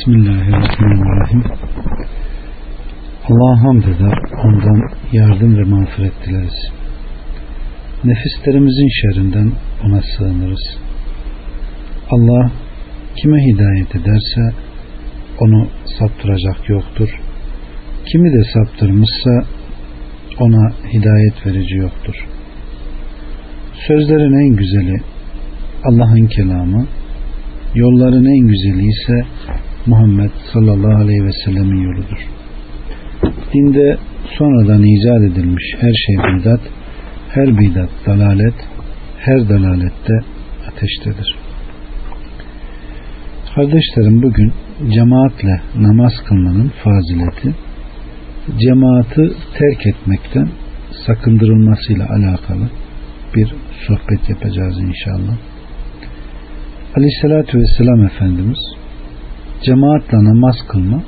Bismillahirrahmanirrahim. Allah'a hamd eder, ondan yardım ve mağfiret dileriz. Nefislerimizin şerrinden ona sığınırız. Allah kime hidayet ederse onu saptıracak yoktur. Kimi de saptırmışsa ona hidayet verici yoktur. Sözlerin en güzeli Allah'ın kelamı, yolların en güzeli ise Muhammed sallallahu aleyhi ve sellemin yoludur. Dinde sonradan icat edilmiş her şey bidat, her bidat dalalet, her dalalette ateştedir. Kardeşlerim bugün cemaatle namaz kılmanın fazileti, cemaati terk etmekten sakındırılmasıyla alakalı bir sohbet yapacağız inşallah. Aleyhissalatü Vesselam Efendimiz cemaatle namaz kılma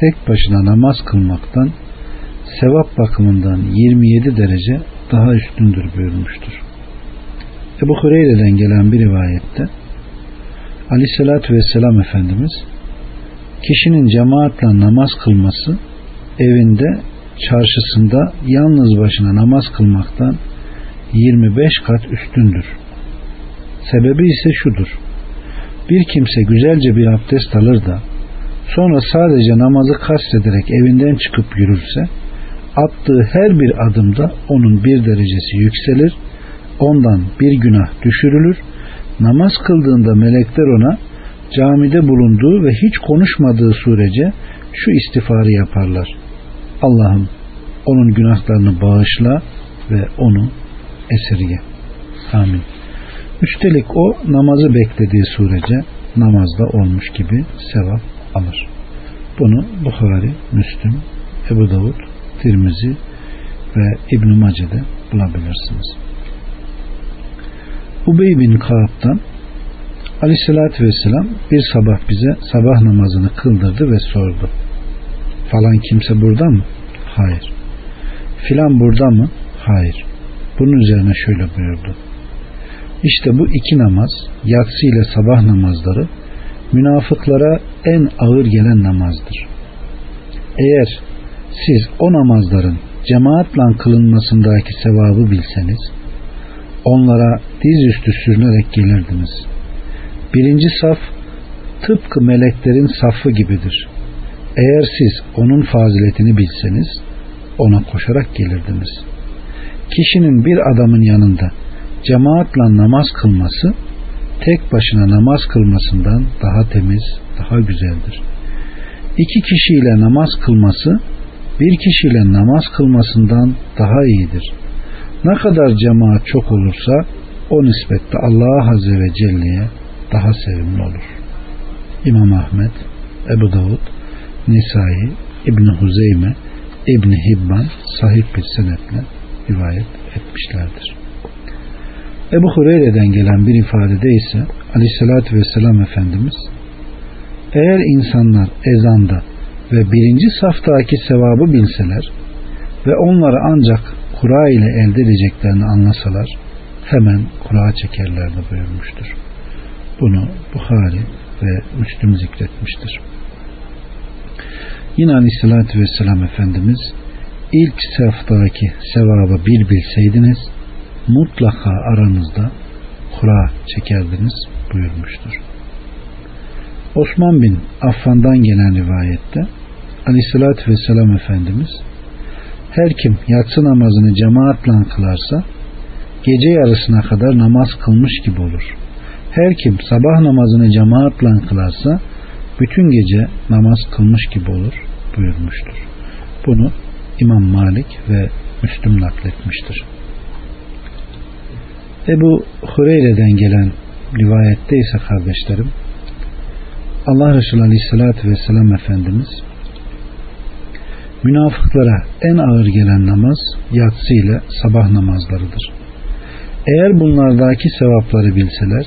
tek başına namaz kılmaktan sevap bakımından 27 derece daha üstündür buyurmuştur. Ebu Hureyre'den gelen bir rivayette Aleyhissalatü Vesselam Efendimiz kişinin cemaatle namaz kılması evinde çarşısında yalnız başına namaz kılmaktan 25 kat üstündür. Sebebi ise şudur. Bir kimse güzelce bir abdest alır da sonra sadece namazı kastederek evinden çıkıp yürürse attığı her bir adımda onun bir derecesi yükselir, ondan bir günah düşürülür, namaz kıldığında melekler ona camide bulunduğu ve hiç konuşmadığı sürece şu istiğfarı yaparlar. Allah'ım onun günahlarını bağışla ve onu esirge. Amin. Üstelik o namazı beklediği sürece namazda olmuş gibi sevap alır. Bunu Bukhari, Müslüm, Ebu Davud, Tirmizi ve İbn-i Mace'de bulabilirsiniz. Ubey bin Kaab'dan Aleyhisselatü Vesselam bir sabah bize sabah namazını kıldırdı ve sordu. Falan kimse burada mı? Hayır. Filan burada mı? Hayır. Bunun üzerine şöyle buyurdu. İşte bu iki namaz, yatsı ile sabah namazları münafıklara en ağır gelen namazdır. Eğer siz o namazların cemaatle kılınmasındaki sevabı bilseniz, onlara dizüstü sürünerek gelirdiniz. Birinci saf tıpkı meleklerin safı gibidir. Eğer siz onun faziletini bilseniz, ona koşarak gelirdiniz. Kişinin bir adamın yanında cemaatle namaz kılması tek başına namaz kılmasından daha temiz, daha güzeldir. İki kişiyle namaz kılması bir kişiyle namaz kılmasından daha iyidir. Ne kadar cemaat çok olursa o nispette Allah Azze ve Celle'ye daha sevimli olur. İmam Ahmet, Ebu Davud, Nisai, İbni Huzeyme, İbni Hibban sahip bir senetle rivayet etmişlerdir. Ebu Hureyre'den gelen bir ifadede ise aleyhissalatü vesselam Efendimiz eğer insanlar ezanda ve birinci saftaki sevabı bilseler ve onları ancak kura ile elde edeceklerini anlasalar hemen kura çekerlerdi buyurmuştur. Bunu Bukhari ve Müslüm zikretmiştir. Yine Aleyhisselatü Vesselam Efendimiz ilk saftaki sevabı bir bilseydiniz mutlaka aranızda kura çekerdiniz buyurmuştur. Osman bin Affan'dan gelen rivayette Aleyhisselatü Vesselam Efendimiz her kim yatsı namazını cemaatle kılarsa gece yarısına kadar namaz kılmış gibi olur. Her kim sabah namazını cemaatle kılarsa bütün gece namaz kılmış gibi olur buyurmuştur. Bunu İmam Malik ve Müslüm nakletmiştir. Ebu Hureyre'den gelen rivayette ise kardeşlerim Allah Resulü Aleyhisselatü Vesselam Efendimiz münafıklara en ağır gelen namaz yatsı ile sabah namazlarıdır. Eğer bunlardaki sevapları bilseler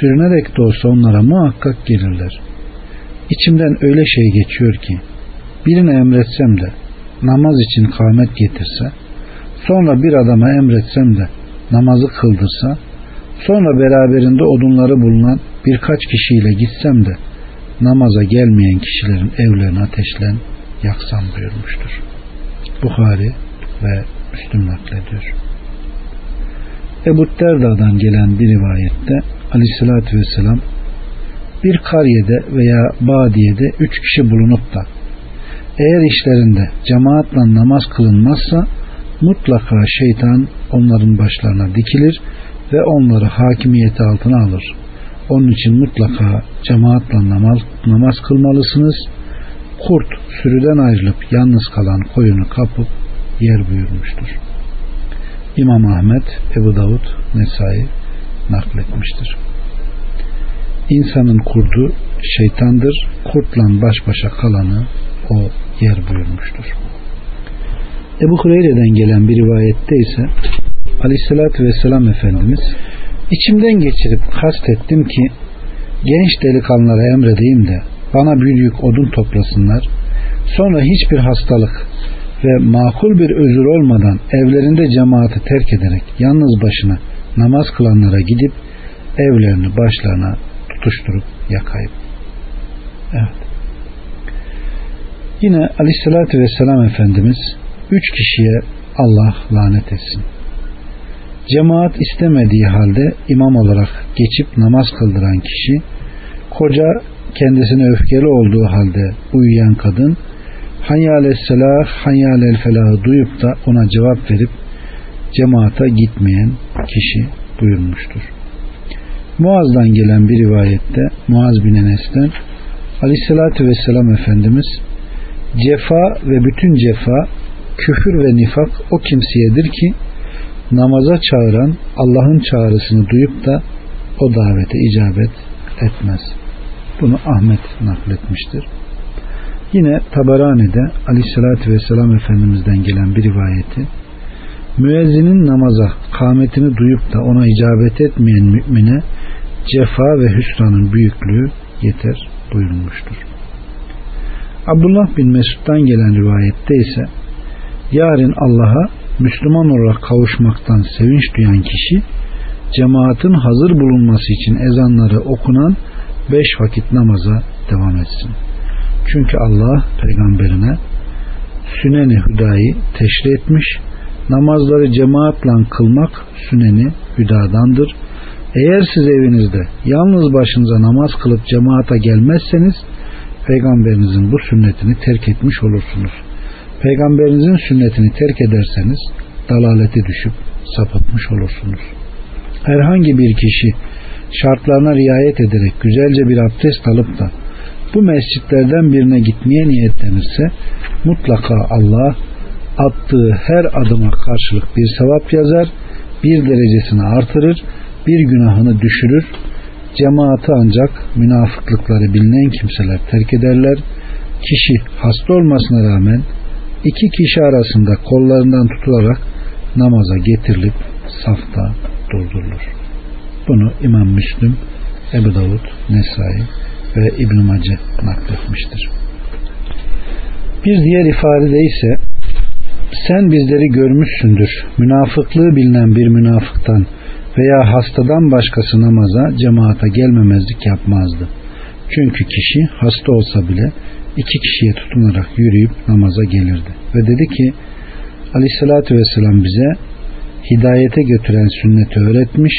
sürünerek de olsa onlara muhakkak gelirler. İçimden öyle şey geçiyor ki birine emretsem de namaz için kâmet getirse sonra bir adama emretsem de namazı kıldırsa sonra beraberinde odunları bulunan birkaç kişiyle gitsem de namaza gelmeyen kişilerin evlerini ateşlen yaksam buyurmuştur. Bukhari ve Müslüm naklediyor. Ebu Derda'dan gelen bir rivayette aleyhissalatü vesselam bir kariyede veya badiyede üç kişi bulunup da eğer işlerinde cemaatle namaz kılınmazsa mutlaka şeytan onların başlarına dikilir ve onları hakimiyeti altına alır. Onun için mutlaka cemaatle namaz, namaz kılmalısınız. Kurt sürüden ayrılıp yalnız kalan koyunu kapıp yer buyurmuştur. İmam Ahmet, Ebu Davud, Nesai nakletmiştir. İnsanın kurdu şeytandır, kurtla baş başa kalanı o yer buyurmuştur. Ebu Hureyre'den gelen bir rivayette ise Aleyhisselatü Vesselam Efendimiz içimden geçirip kastettim ki genç delikanlılara emredeyim de bana bir yük odun toplasınlar sonra hiçbir hastalık ve makul bir özür olmadan evlerinde cemaati terk ederek yalnız başına namaz kılanlara gidip evlerini başlarına tutuşturup yakayım. Evet. Yine aleyhissalatü vesselam Efendimiz üç kişiye Allah lanet etsin. Cemaat istemediği halde imam olarak geçip namaz kıldıran kişi, koca kendisine öfkeli olduğu halde uyuyan kadın, Hanyal selah, hanyal el felahı duyup da ona cevap verip cemaata gitmeyen kişi buyurmuştur. Muaz'dan gelen bir rivayette Muaz bin Enes'ten Aleyhisselatü Vesselam Efendimiz cefa ve bütün cefa küfür ve nifak o kimseyedir ki namaza çağıran Allah'ın çağrısını duyup da o davete icabet etmez. Bunu Ahmet nakletmiştir. Yine Tabarani'de Aleyhisselatü Vesselam Efendimiz'den gelen bir rivayeti müezzinin namaza kâmetini duyup da ona icabet etmeyen mümine cefa ve hüsranın büyüklüğü yeter buyurulmuştur. Abdullah bin Mesud'dan gelen rivayette ise yarın Allah'a Müslüman olarak kavuşmaktan sevinç duyan kişi cemaatin hazır bulunması için ezanları okunan beş vakit namaza devam etsin. Çünkü Allah peygamberine süneni hüdayı teşri etmiş, namazları cemaatle kılmak süneni hüdadandır. Eğer siz evinizde yalnız başınıza namaz kılıp cemaata gelmezseniz peygamberinizin bu sünnetini terk etmiş olursunuz. Peygamberinizin sünnetini terk ederseniz dalalete düşüp sapıtmış olursunuz. Herhangi bir kişi şartlarına riayet ederek güzelce bir abdest alıp da bu mescitlerden birine gitmeye niyetlenirse mutlaka Allah attığı her adıma karşılık bir sevap yazar, bir derecesini artırır, bir günahını düşürür. Cemaati ancak münafıklıkları bilinen kimseler terk ederler. Kişi hasta olmasına rağmen iki kişi arasında kollarından tutularak namaza getirilip safta durdurulur. Bunu İmam Müslüm, Ebu Davud, Nesai ve İbn-i Mace nakletmiştir. Bir diğer ifadede ise sen bizleri görmüşsündür. Münafıklığı bilinen bir münafıktan veya hastadan başkası namaza cemaata gelmemezlik yapmazdı. Çünkü kişi hasta olsa bile iki kişiye tutunarak yürüyüp namaza gelirdi. Ve dedi ki Aleyhisselatü Vesselam bize hidayete götüren sünneti öğretmiş,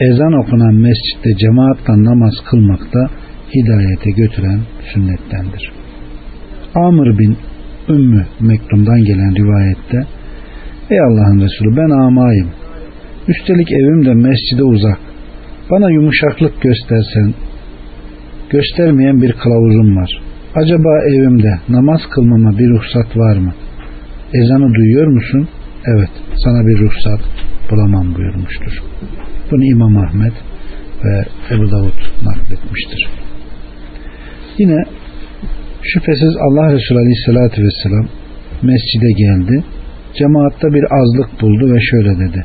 ezan okunan mescitte cemaatle namaz kılmakta hidayete götüren sünnettendir. Amr bin Ümmü Mektum'dan gelen rivayette Ey Allah'ın Resulü ben amayım. Üstelik evim de mescide uzak. Bana yumuşaklık göstersen göstermeyen bir kılavuzum var. Acaba evimde namaz kılmama bir ruhsat var mı? Ezanı duyuyor musun? Evet sana bir ruhsat bulamam buyurmuştur. Bunu İmam Ahmet ve Ebu Davud nakletmiştir. Yine şüphesiz Allah Resulü Aleyhisselatü Vesselam mescide geldi. Cemaatta bir azlık buldu ve şöyle dedi.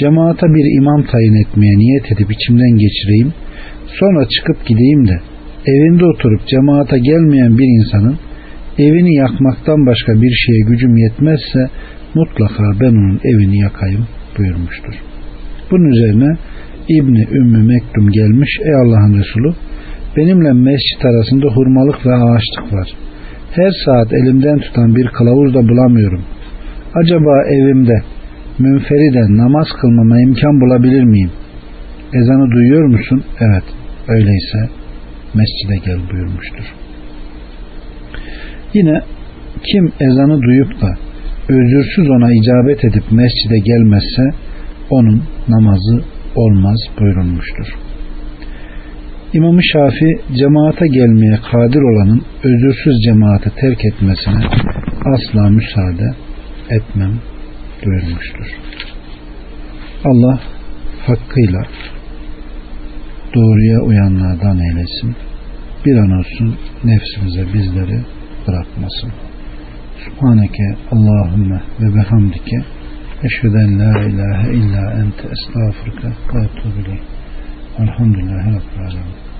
Cemaata bir imam tayin etmeye niyet edip içimden geçireyim. Sonra çıkıp gideyim de evinde oturup cemaata gelmeyen bir insanın evini yakmaktan başka bir şeye gücüm yetmezse mutlaka ben onun evini yakayım buyurmuştur. Bunun üzerine İbni Ümmü Mektum gelmiş ey Allah'ın Resulü Benimle mescit arasında hurmalık ve ağaçlık var. Her saat elimden tutan bir kılavuz da bulamıyorum. Acaba evimde münferiden namaz kılmama imkan bulabilir miyim? Ezanı duyuyor musun? Evet. Öyleyse mescide gel buyurmuştur. Yine kim ezanı duyup da özürsüz ona icabet edip mescide gelmezse onun namazı olmaz buyurulmuştur. İmam-ı Şafi cemaate gelmeye kadir olanın özürsüz cemaati terk etmesine asla müsaade etmem buyurmuştur. Allah hakkıyla doğruya uyanlardan eylesin. Bir an olsun nefsimize bizleri bırakmasın. Subhaneke Allahümme ve bihamdike eşheden la ilahe illa ente estağfurka ve etubu Elhamdülillahi Rabbil Alemin.